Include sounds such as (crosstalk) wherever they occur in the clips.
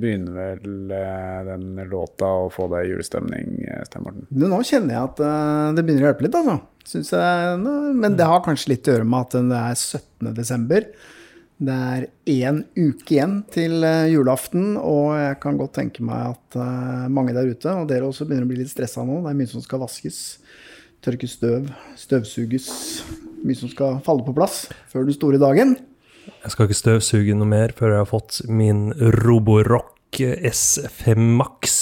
begynner vel eh, den låta å få deg i julestemning, eh, Stein Morten? Nå kjenner jeg at eh, det begynner å hjelpe litt, altså. Jeg, men det har kanskje litt å gjøre med at det er 17. desember. Det er én uke igjen til julaften, og jeg kan godt tenke meg at mange der ute, og dere også, begynner å bli litt stressa nå. Det er mye som skal vaskes, tørkes støv, støvsuges. Mye som skal falle på plass før den store dagen. Jeg skal ikke støvsuge noe mer før jeg har fått min Roborock S5 Max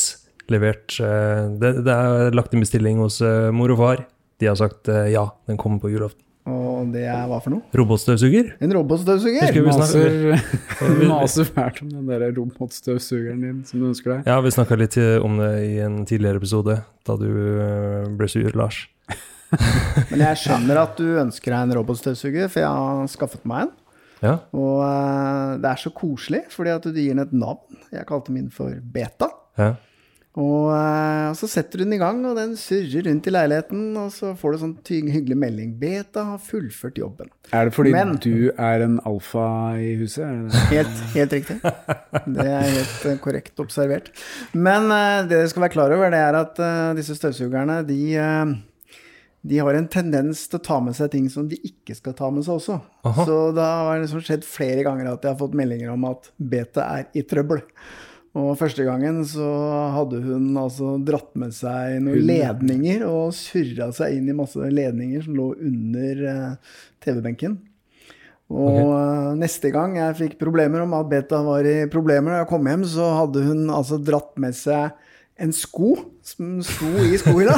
levert. eh, Det, det er lagt inn bestilling hos eh, mor og far. De har sagt eh, ja, den kommer på julaften. Og det er hva for noe? Robotstøvsuger? En robotstøvsuger. Vi Maser, (laughs) Vi- maser fælt om den der robotstøvsugeren din som du ønsker deg. Ja, vi snakka litt om det i en tidligere episode, da du ble sur, Lars. (laughs) Men jeg skjønner at du ønsker deg en robotstøvsuger, for jeg har skaffet meg en. Ja, Og eh, det er så koselig, fordi at du gir den et navn. Jeg kalte min for Beta. ja. Og eh, så setter du den i gang, og den surrer rundt i leiligheten. Og så får du sånn ty- hyggelig melding. Beta har fullført jobben. Er det fordi Men- du er en alfa i huset? Er det det? Helt, helt riktig. Det er helt eh, korrekt observert. Men det du skal være klar over, det er at disse støvsugerne, de, de har en tendens til å ta med seg ting som de ikke skal ta med seg også. Aha. Så det har liksom skjedd flere ganger at jeg har fått meldinger om at beta er i trøbbel. Og første gangen så hadde hun altså dratt med seg noen ledninger og surra seg inn i masse ledninger som lå under eh, TV-benken. Og okay. neste gang jeg fikk problemer om at Beta var i problemer, da jeg kom hjem, så hadde hun altså dratt med seg en sko som sto i skohylla.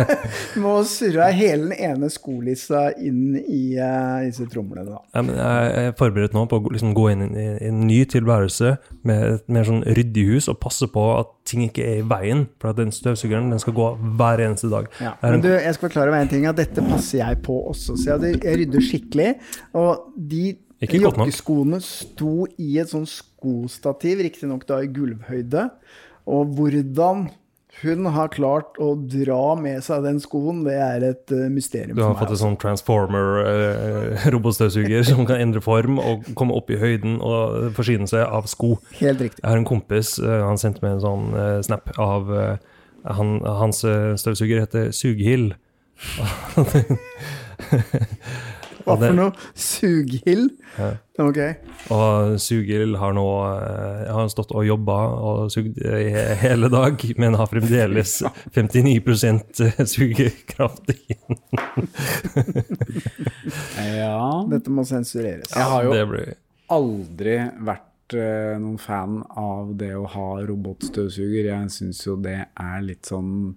(laughs) Med å surre hele den ene skolissa inn i uh, disse tromlene. Ja, jeg er forberedt nå på å liksom gå inn i en ny tilværelse med et mer sånn ryddig hus og passe på at ting ikke er i veien. For at den støvsugeren den skal gå hver eneste dag. Ja. Men du, jeg skal forklare meg en ting, at dette passer jeg på også. Så jeg, jeg rydder skikkelig. Og de joggeskoene sto i et sånn skostativ, riktignok da i gulvhøyde. Og hvordan hun har klart å dra med seg den skoen, det er et eh, mysterium Du har fått en altså. sånn transformer-robotstøvsuger (laughs) som kan endre form og komme opp i høyden og forsyne seg av sko. Helt riktig. Jeg har en kompis, eh, han sendte meg en sånn eh, snap av eh, han, Hans eh, støvsuger heter Sughild. (laughs) (laughs) Hva det- for noe? Sughild? Ja. Ok. Og Sughild har nå eh, har stått og jobba og sugd i hele dag, men har fremdeles 59 sugekraft igjen. Ja. Dette må sensureres. Jeg har jo blir aldri vært eh, noen fan av det å ha robotstøvsuger. Jeg syns jo det er litt sånn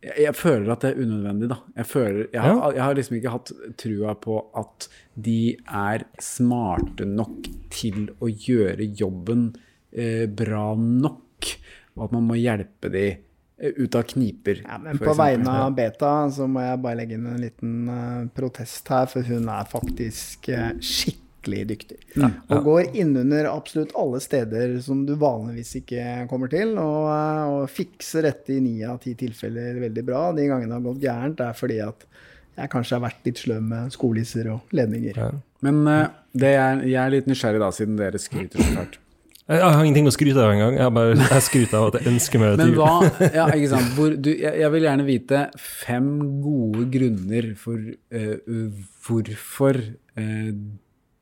jeg, jeg føler at det er unødvendig, da. Jeg, føler, jeg, har, jeg har liksom ikke hatt trua på at de er smarte nok til å gjøre jobben eh, bra nok, og at man må hjelpe de eh, ut av kniper. Ja, men på vegne av Beta så må jeg bare legge inn en liten uh, protest her, for hun er faktisk uh, skikkelig dyktig. Og går innunder absolutt alle steder som du vanligvis ikke kommer til, og, eh, og fikser dette i ni av ti tilfeller veldig bra. De gangene det har gått gærent, er fordi at jeg kanskje har vært litt sløv med skolisser og ledninger. ja. Men eh, det er, jeg er litt nysgjerrig, da, siden dere skryter så fælt. Jeg har ingenting å skryte av engang. Jeg, bare- jeg skryter av at jeg ønsker meg det Men hva (laughs) ja, ikke sant? Hvor, du, jeg, jeg vil gjerne vite fem gode grunner for uh, hvorfor eh,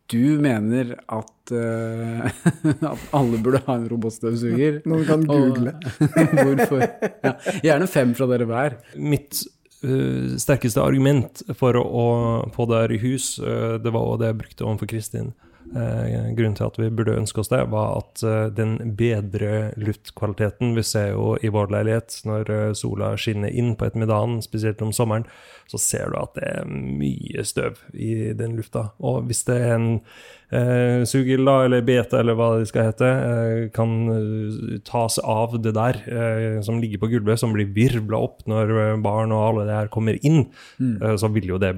du mener at, uh, (laughs) at alle burde ha en robotstøvsuger. Noen kan Og google. (laughs) hvorfor. Ja, gjerne fem fra dere hver. Mitt uh, sterkeste argument for å, å få det her i hus, uh, det var også det jeg brukte overfor Kristin. Eh, grunnen til at vi burde ønske oss det, var at eh, den bedre luftkvaliteten vi ser jo i vår leilighet når eh, sola skinner inn på ettermiddagen, spesielt om sommeren, så ser du at det er mye støv i den lufta. Og hvis det er en eh, sugil da, eller beta, eller hva det skal hete, eh, kan tas av det der eh, som ligger på gulvet, som blir virvla opp når barn og alle det her kommer inn, eh, så vil jo det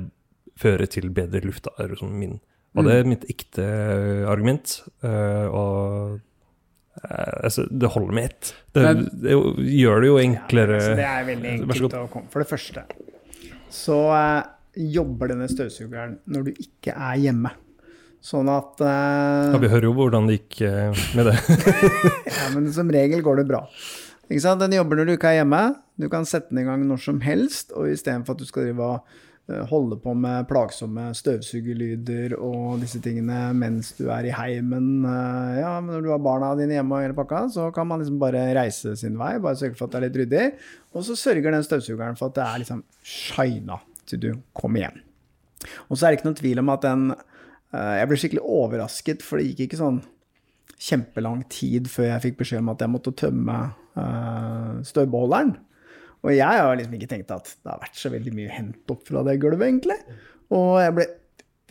føre til bedre luft. Da, er som min. Og det er mitt ekte eh, argument. eh, og eh, altså, det holder med ett. Det, det gjør det jo enklere. Altså, det er veldig enkelt å komme. For det første så jobber denne støvsugeren når du ikke er hjemme. Sånn at uh, Ja, Vi hører jo hvordan det gikk uh, med det. (laughs) Ja, men som regel går det bra. Ikke sant? Den jobber når du ikke er hjemme. Du kan sette den i gang når som helst, og istedenfor at du skal drive og holde på med plagsomme støvsugerlyder og disse tingene mens du er i heimen eh, Ja, men når du har barna dine hjemme og hele pakka, så kan man liksom bare reise sin vei, bare sørge for at det er litt ryddig, og så sørger den støvsugeren for at det er liksom shina til du kommer hjem. Og så er det ikke noen tvil om at den eh, Jeg ble skikkelig overrasket, for det gikk ikke sånn kjempelang tid før jeg fikk beskjed om at jeg måtte tømme støvbeholderen. Og jeg har liksom ikke tenkt at det har vært så veldig mye hent opp fra det gulvet, egentlig. Og jeg ble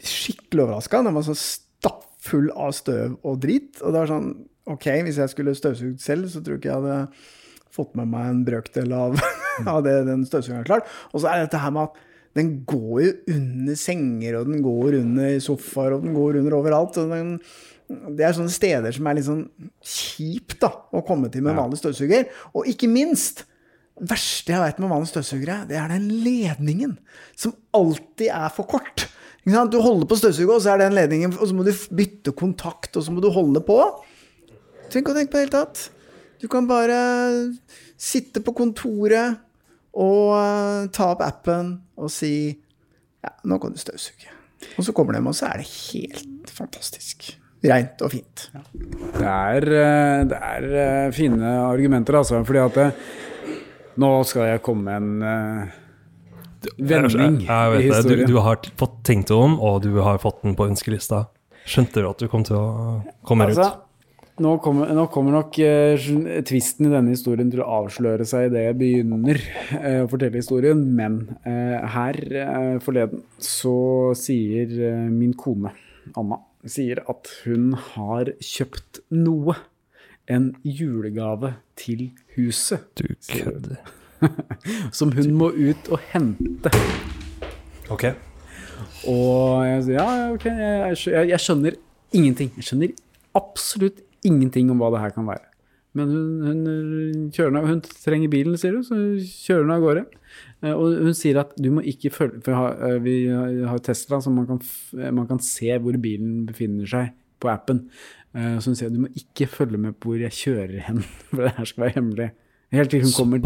skikkelig overraska. Den var sånn stappfull av støv og drit. Og det var sånn Ok, hvis jeg skulle støvsugd selv, så tror jeg ikke jeg hadde fått med meg en brøkdel av, (laughs) av det den støvsugeren har klart. Og så er det dette her med at den går jo under senger, og den går under sofaer, og den går under overalt. og den det er sånne steder som er litt sånn kjipt da, å komme til med en vanlig støvsuger. Og ikke minst, verste jeg vet med vanlige støvsugere, det er den ledningen som alltid er for kort. Du holder på støvsuget, og så er den ledningen, og så må du bytte kontakt, og så må du holde på. Ikke å tenke på det hele tatt. Du kan bare sitte på kontoret og uh, ta opp appen og si ja, nå kan du støvsuge. Og så kommer de, og så er det helt fantastisk reint og fint. Det, er, eh, det er, eh, fine argumenter, altså. Fordi at det, nå skal jeg komme med en uh, vending jeg, jeg, i historien. Du, du, har fått tenkt deg om, og du har fått den på ønskelista. Skjønte du at du kom til å komme altså, ut? Nå kommer, nå kommer nok uh, tvisten i denne historien til å avsløre seg idet jeg begynner uh, å fortelle historien, men uh, her forleden så sier min kone, Anna, sier at hun har kjøpt noe. En julegave til huset. Du kødder. (laughs) Som hun må ut og hente. Ok. Og jeg sier ja, ok, jeg, jeg, jeg, skjønner ingenting. Jeg skjønner absolutt ingenting om hva det her kan være. Men hun, hun, kjører, hun trenger bilen, sier hun, så kjører hun av gårde. Eh, og hun sier at du må ikke følge For eh, vi har Tesla, så man kan, man kan se hvor bilen befinner seg på appen. Eh, så hun sier du må ikke følge med på hvor jeg kjører hen, (laughs) for det her skal være hemmelig. Helt til hun kommer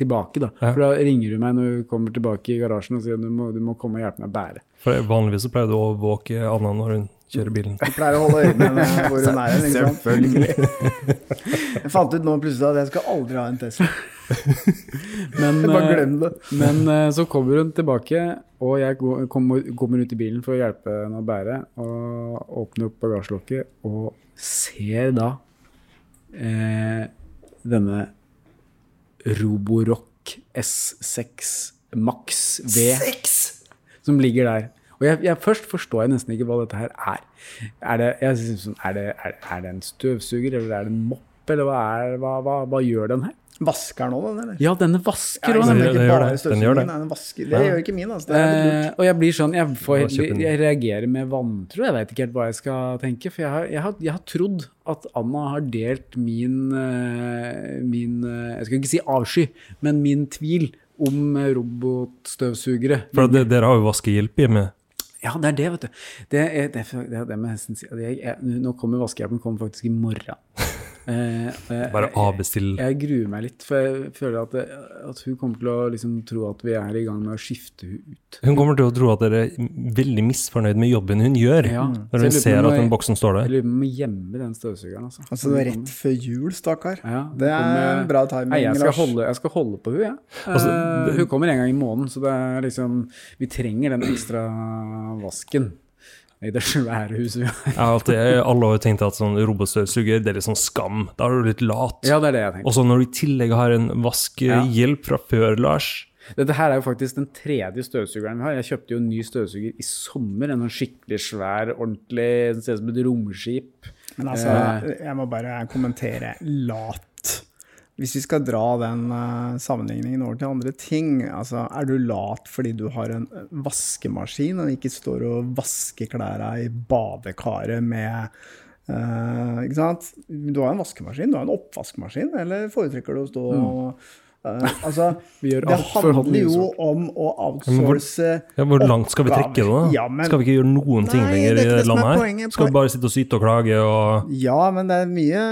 tilbake, da. Ja. For da ringer hun meg når hun kommer tilbake i garasjen og sier du må, du må komme og hjelpe meg å bære. For Vanligvis så pleier du å overvåke Anna når hun kjører bilen. Du pleier å holde øye med (laughs) hvor hun er hen. Selvfølgelig. (laughs) Jeg fant ut nå plutselig at jeg skal aldri ha en Tesla. men, Bare eh, glem det. men eh, så kommer hun tilbake, og jeg kommer, kommer ut i bilen for å hjelpe henne å bære. Og åpner opp bagasjelokket og ser da eh, denne Roborock S6 Max V 6? som ligger der. Og jeg, jeg, først forstår jeg nesten ikke hva dette her er. Er det, jeg, er det, er, er det en støvsuger, eller er det en mopp, eller hva, hva, hva, hva gjør den her? Vasker den òg, den? eller? Ja, denne vasker òg. Ja, det, den, det, gjør det. Den gjør det. Den vasker. det gjør ikke min. Altså. Eh, og jeg blir sånn, jeg, får, jeg, reagerer med vantro. Jeg vet ikke helt hva jeg skal tenke. For jeg har, jeg har, jeg har trodd at Anna har delt min, eh, min eh, Jeg skal ikke si avsky, men min tvil om robotstøvsugere. For dere har jo vaskehjelp hjemme? Ja, det er det, vet du. Det er det, det, er det med hesten Nå kommer vaskehjelpen kommer faktisk i morgen. (laughs) Eh, Bare avbestill. Jeg, jeg gruer meg litt, for jeg føler at, det, at hun kommer til å liksom tro at vi er i gang med å skifte henne ut. Hun kommer til å tro at dere er veldig misfornøyd med jobben hun gjør, ja. når hun ser at den boksen står der. Jeg lurer på om hun gjemmer den støvsugeren. Altså, altså det er rett før jul, stakkar. Ja, det er bra timing. Nei, jeg, skal holde, jeg skal holde på hun, jeg. Ja. Altså, uh, hun kommer en gang i måneden, så det er liksom Vi trenger den ekstra vasken i det (laughs) svære huset vi har. ja, alltid, alle har jo tenkt at sånn robotstøvsuger det er litt sånn skam. Da er du litt lat. Ja, det er det jeg tenker. Og så når du i tillegg har en vaskehjelp fra før, Lars Dette her er jo faktisk den tredje støvsugeren vi har. Jeg kjøpte jo en ny støvsuger i sommer. En sånn skikkelig svær, ordentlig Den ser ut som et romskip. Men altså, eh. jeg må bare kommentere lat hvis vi skal dra den uh, sammenligningen over til andre ting, altså er du lat fordi du har en vaskemaskin og ikke står og vasker klærne i badekaret med uh, Ikke sant? Du har en vaskemaskin, du har en oppvaskmaskin, eller foretrekker du å stå og, Eh, altså, (laughs) Vi gjør det handler jo om å men hvor- outsource Ja, hvor langt skal vi trekke det, da? Ja, men- Skal vi ikke gjøre noen ting Nei, lenger det er i det det landet her? poenget. Skal vi bare sitte og syte og klage og Ja, men det er mye,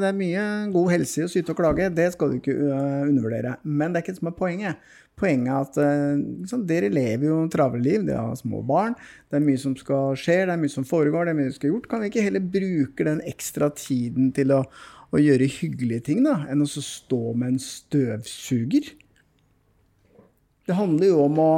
det er mye god helse i å syte og klage. Det skal du ikke uh, undervurdere. Men det er ikke det som er poenget. Poenget er at uh, liksom, dere lever jo travle liv, dere har små barn. Det er mye som skal skje, det er mye som foregår, det er mye som skal gjort. Kan vi ikke heller bruke den ekstra tiden til å, å gjøre hyggelige ting, da, enn å stå med en støvsuger? Det handler jo om å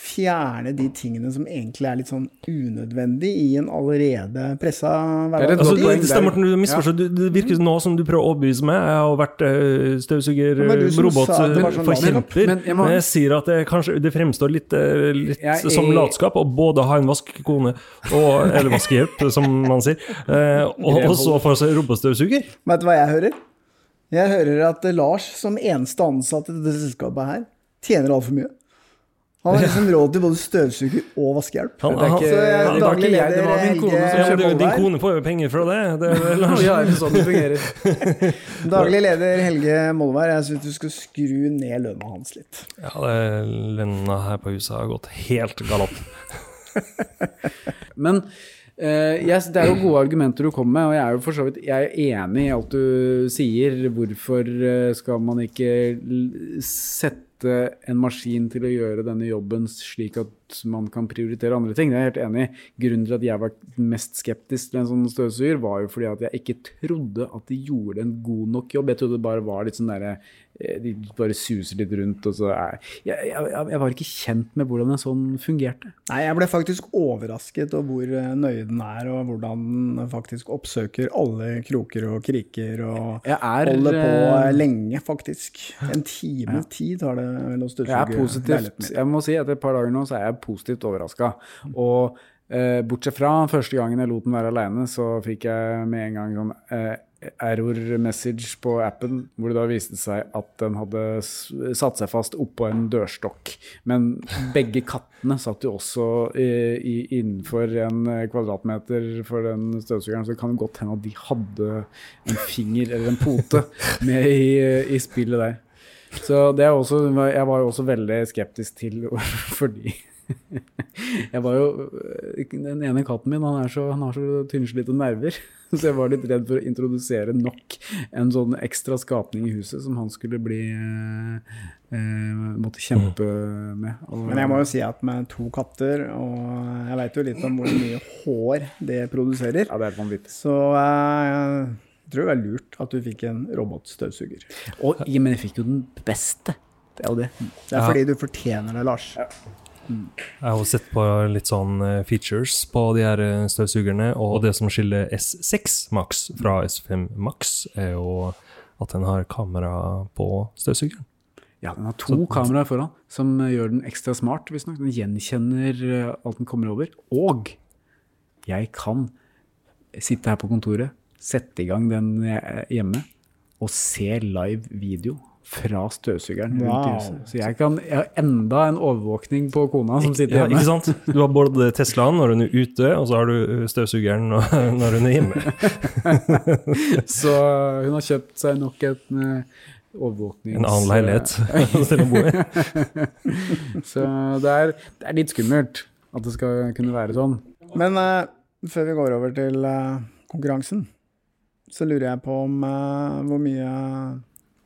fjerne de tingene som egentlig er litt sånn unødvendig i en allerede pressa er hverdag. Altså, det, poeng det stemmer, du misforstår. Du- Det virker nå som du prøver å overbevise meg. Jeg har vært eh, støvsuger, Det var du som robot, sa at det var sånn Men Men, jeg sier at det, kanskje, det fremstår litt, eh, litt Jeg som latskap å både ha en vaskekone, og, eller vaskehjelp, (laughs) som man sier, eh, og, og så få seg robotstøvsuger. Vet du hva jeg hører? Jeg hører at eh, Lars, som eneste ansatte i dette selskapet her, tjener altfor mye. Han har liksom råd til både støvsuger og vaskehjelp. Han- Det er ikke, Så jeg- det var daglig ikke jeg, det var min kone som kjøpte du, din kone får jo penger fra det. det, er (laughs) Ja, det er sånn det fungerer. (laughs) Daglig leder Helge Molvær, jeg syns du skal skru ned lønna hans litt. Ja, lønna her på huset har gått helt galopp. (laughs) Men Uh, yes, det er jo gode argumenter du kommer med, og jeg er jo for så vidt jeg er enig i alt du sier. Hvorfor eh, skal man ikke l- sette en maskin til å gjøre denne jobben slik at man kan prioritere andre ting? Det er jeg helt enig i. Grunnen til at jeg var mest skeptisk til en sånn støvsuger, var jo fordi at jeg ikke trodde at de gjorde en god nok jobb. Jeg trodde det bare var litt sånn derre eh, De bare suser litt rundt, og så er jeg, jeg, jeg, var ikke kjent med hvordan en sånn fungerte. Nei, jeg ble faktisk overrasket over hvor eh, nøye den er, og hvordan den faktisk oppsøker alle kroker og kriker, og er holder på eh, lenge, faktisk. En time tid har det vel å støvsuge positivt leiligheten min. Jeg må si etter et par dager nå så er jeg positivt overraska. Og eh, bortsett fra første gangen jeg lot den være aleine, så fikk jeg med en gang sånn eh, error message på appen, hvor det da viste seg at den hadde satt seg fast oppå en dørstokk. Men begge kattene satt jo også i, i, innenfor en eh, kvadratmeter for den støvsugeren, så det kan godt hende at de hadde en finger eller en pote (laughs) med i, i spillet der. Så det er også, jeg var jo også veldig skeptisk til (laughs) fordi jeg var jo Den ene katten min han, er så, han har så tynnslitte nerver. (laughs) Så jeg var litt redd for å introdusere nok en sånn ekstra skapning i huset som han skulle bli eh, eh, Måtte kjempe med. Og, Men jeg må jo si at med to katter, og jeg veit jo litt om hvor mye hår det produserer, Ja, det er vanvittig. så eh, jeg tror det er lurt at du fikk en robotstøvsuger. Og, ja, men jeg fikk jo den beste. Det er jo det. Det er Ja. fordi du fortjener det, Lars. Jeg har sett på litt sånn eh, features på de her eh, støvsugerne, og det som skiller S6 Max fra S5 Max, er jo at den har kamera på støvsugeren. Ja, den har to kameraer foran som gjør den ekstra smart, visstnok. Den gjenkjenner eh, alt den kommer over. Og jeg kan sitte her på kontoret, sette i gang den eh, hjemme og se live video fra støvsugeren rundt Wow. huset. Så jeg, kan, jeg har enda en overvåkning på kona som sitter Ja, hjemme. ikke sant? Du har både Teslaen når hun er ute, og så har du eh, støvsugeren når (laughs) hun er hjemme. (laughs) Så hun har kjøpt seg nok et eh, overvåknings... En annen leilighet. (laughs) Så det er, det er litt skummelt at det skal kunne være sånn. Men uh, før vi går over til uh, konkurransen, så lurer jeg på om uh, hvor mye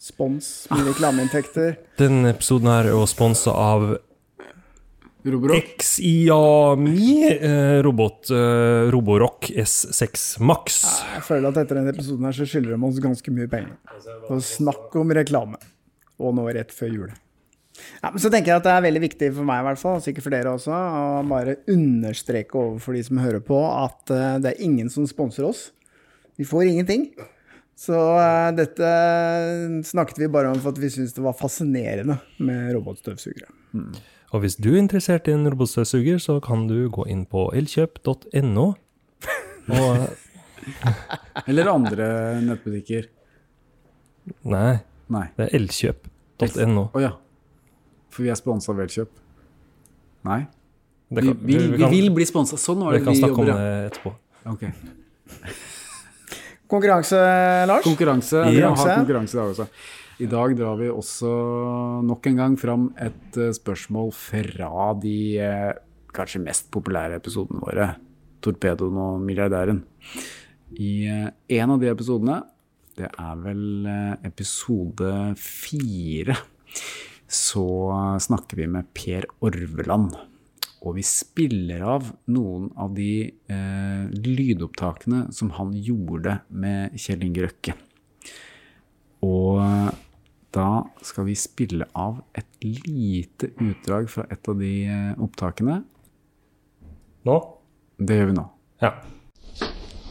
spons, mye (laughs) reklameinntekter Denne episoden her er jo sponsa av Roborock. Xiaomi eh, robot eh, Roborock S6 Max. Jeg føler at etter denne episoden her så skylder de oss ganske mye penger. Og snakk om reklame. Og nå rett før jul. Ja, men så tenker jeg at det er veldig viktig for meg, i hvert fall, sikkert for dere også, å bare understreke overfor de som hører på, at eh, det er ingen som sponser oss. Vi får ingenting. Så uh, dette snakket vi bare om for at vi syntes det var fascinerende med robotstøvsugere. Og hvis du er interessert i en robotstøvsuger, så kan du gå inn på elkjøp.no. Og (laughs) Eller andre nettbutikker. Nei, Nei. det er elkjøp.no. Å ja. For vi er sponsa av Elkjøp. Nei. Kan, Vi, kan- vi, vi kan- vil bli sponsa. Sånn var Vi det kan vi snakke om jobber, det etterpå. Ok. Konkurranse, Lars? Konkurranse. Vi har ha Konkurranse. i dag også. I dag drar vi også nok en gang fram et eh, spørsmål fra de eh, kanskje mest populære episodene våre. Torpedoen og milliardæren. I eh, en av de episodene, det er vel episode fire, så snakker vi med Per Orveland. Og vi spiller av noen av de eh, lydopptakene som han gjorde med Kjell Inge Røkke. Og da skal vi spille av et lite utdrag fra et av de eh, opptakene. Nå? Det gjør vi nå. Ja.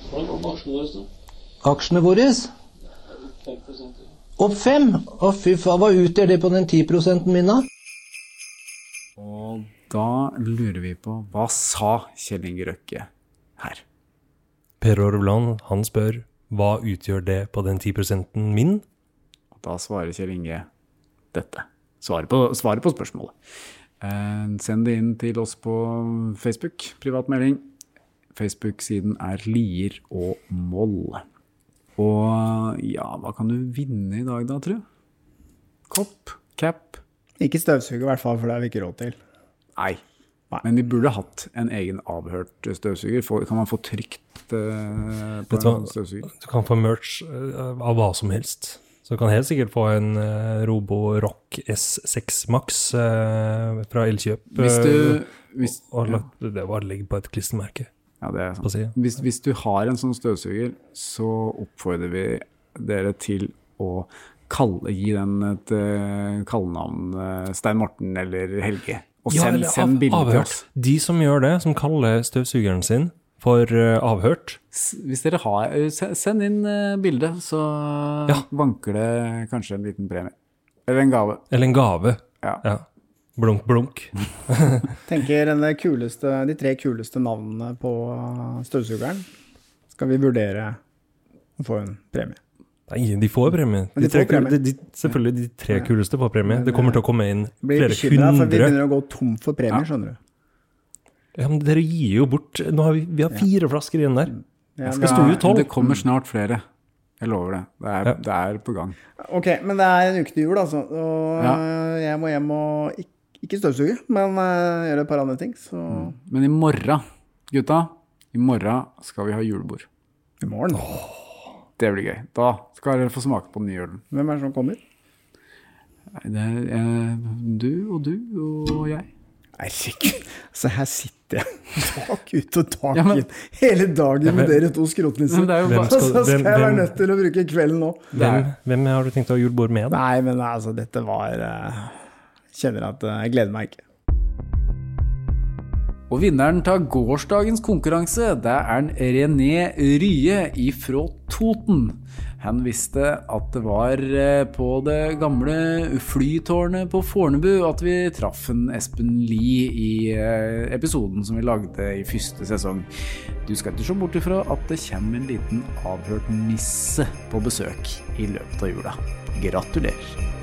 Hvordan går med aksjene da? Aksjene våre? 5 Opp fem? Å fy faen, hva utgjør det på den 10 min da? Og da lurer vi på hva sa Kjell Inge Røkke her? Per Orvland, han spør hva utgjør det på den 10% min? Og da svarer Kjell Inge dette. Svaret på, svaret på spørsmålet. Eh, send det inn til oss på Facebook, privat melding. Facebook-siden er Lier og Moll. Og ja, hva kan du vinne i dag da, tru? Kopp? Cap? Ikke støvsuger, i hvert fall, for det har vi ikke råd til. Nei. Men vi burde hatt en egen avhørt støvsuger. Kan man få trykt uh, på Vet en støvsuger? Du kan få merch eh, av hva som helst. Så du kan helt sikkert få en uh, Robo Rock S6 Max uh, fra Elkjøp. Hvis du eh, hvis, og lagt, det var legg på et klistremerke Ja, det er sant. Hvis, hvis du har en sånn støvsuger, så oppfordrer vi dere til å kalle, gi den et uh, kallenavn. eh, Stein Morten eller Helge. Og send, ja, send bilde til oss. De som gjør det, som kaller støvsugeren sin for uh, avhørt, Hvis dere har eh, Send inn uh, bilde, så Ja. vanker det kanskje en liten premie. Eller en gave. eller en gave. Ja. Ja. Blunk, blunk. (laughs) (laughs) Tenker den kuleste, De tre kuleste navnene på støvsugeren skal vi vurdere å få en premie. Nei, de får premie. De de tre, får premie. kul- de, de, selvfølgelig de tre kuleste får premie. Det kommer til å komme inn blir flere bekymra, for vi begynner å gå tom for premier, skjønner du. Ja, men dere gir jo bort Nå har vi, vi har fire flasker igjen der. Jeg skal stå ut tolv. Det kommer snart flere. Jeg lover det. Det er, Ja. det er på gang. Ok, men det er en uke til jul, altså. Og Ja. jeg må hjem og ikke, ikke støvsuge, men eh, gjøre et par andre ting. Så Men i morgen, gutta, i morgen skal vi ha julebord. i morgen. Det blir gøy. Da skal dere få smake på den nye ølen. Hvem er det som kommer? Det er eh, du og du og jeg. Herregud. Så her sitter jeg tak ut og tak Ja, men- inn hele dagen med dere to skrotnisser. Men er (laughs) Hvem så skal- skal jeg være nødt til å bruke kvelden nå. Hvem, hvem har du tenkt å ha julebord med? da? Nei, men altså, dette var uh, Kjenner at uh, jeg gleder meg ikke. Og vinneren av gårsdagens konkurranse, det er en René Rye ifra Toten. Han visste at det var eh, på det gamle flytårnet på Fornebu at vi traff en Espen Lie i eh, episoden som vi lagde i første sesong. Du skal ikke se bort ifra at det kommer en liten avhørt nisse på besøk i løpet av jula. Gratulerer.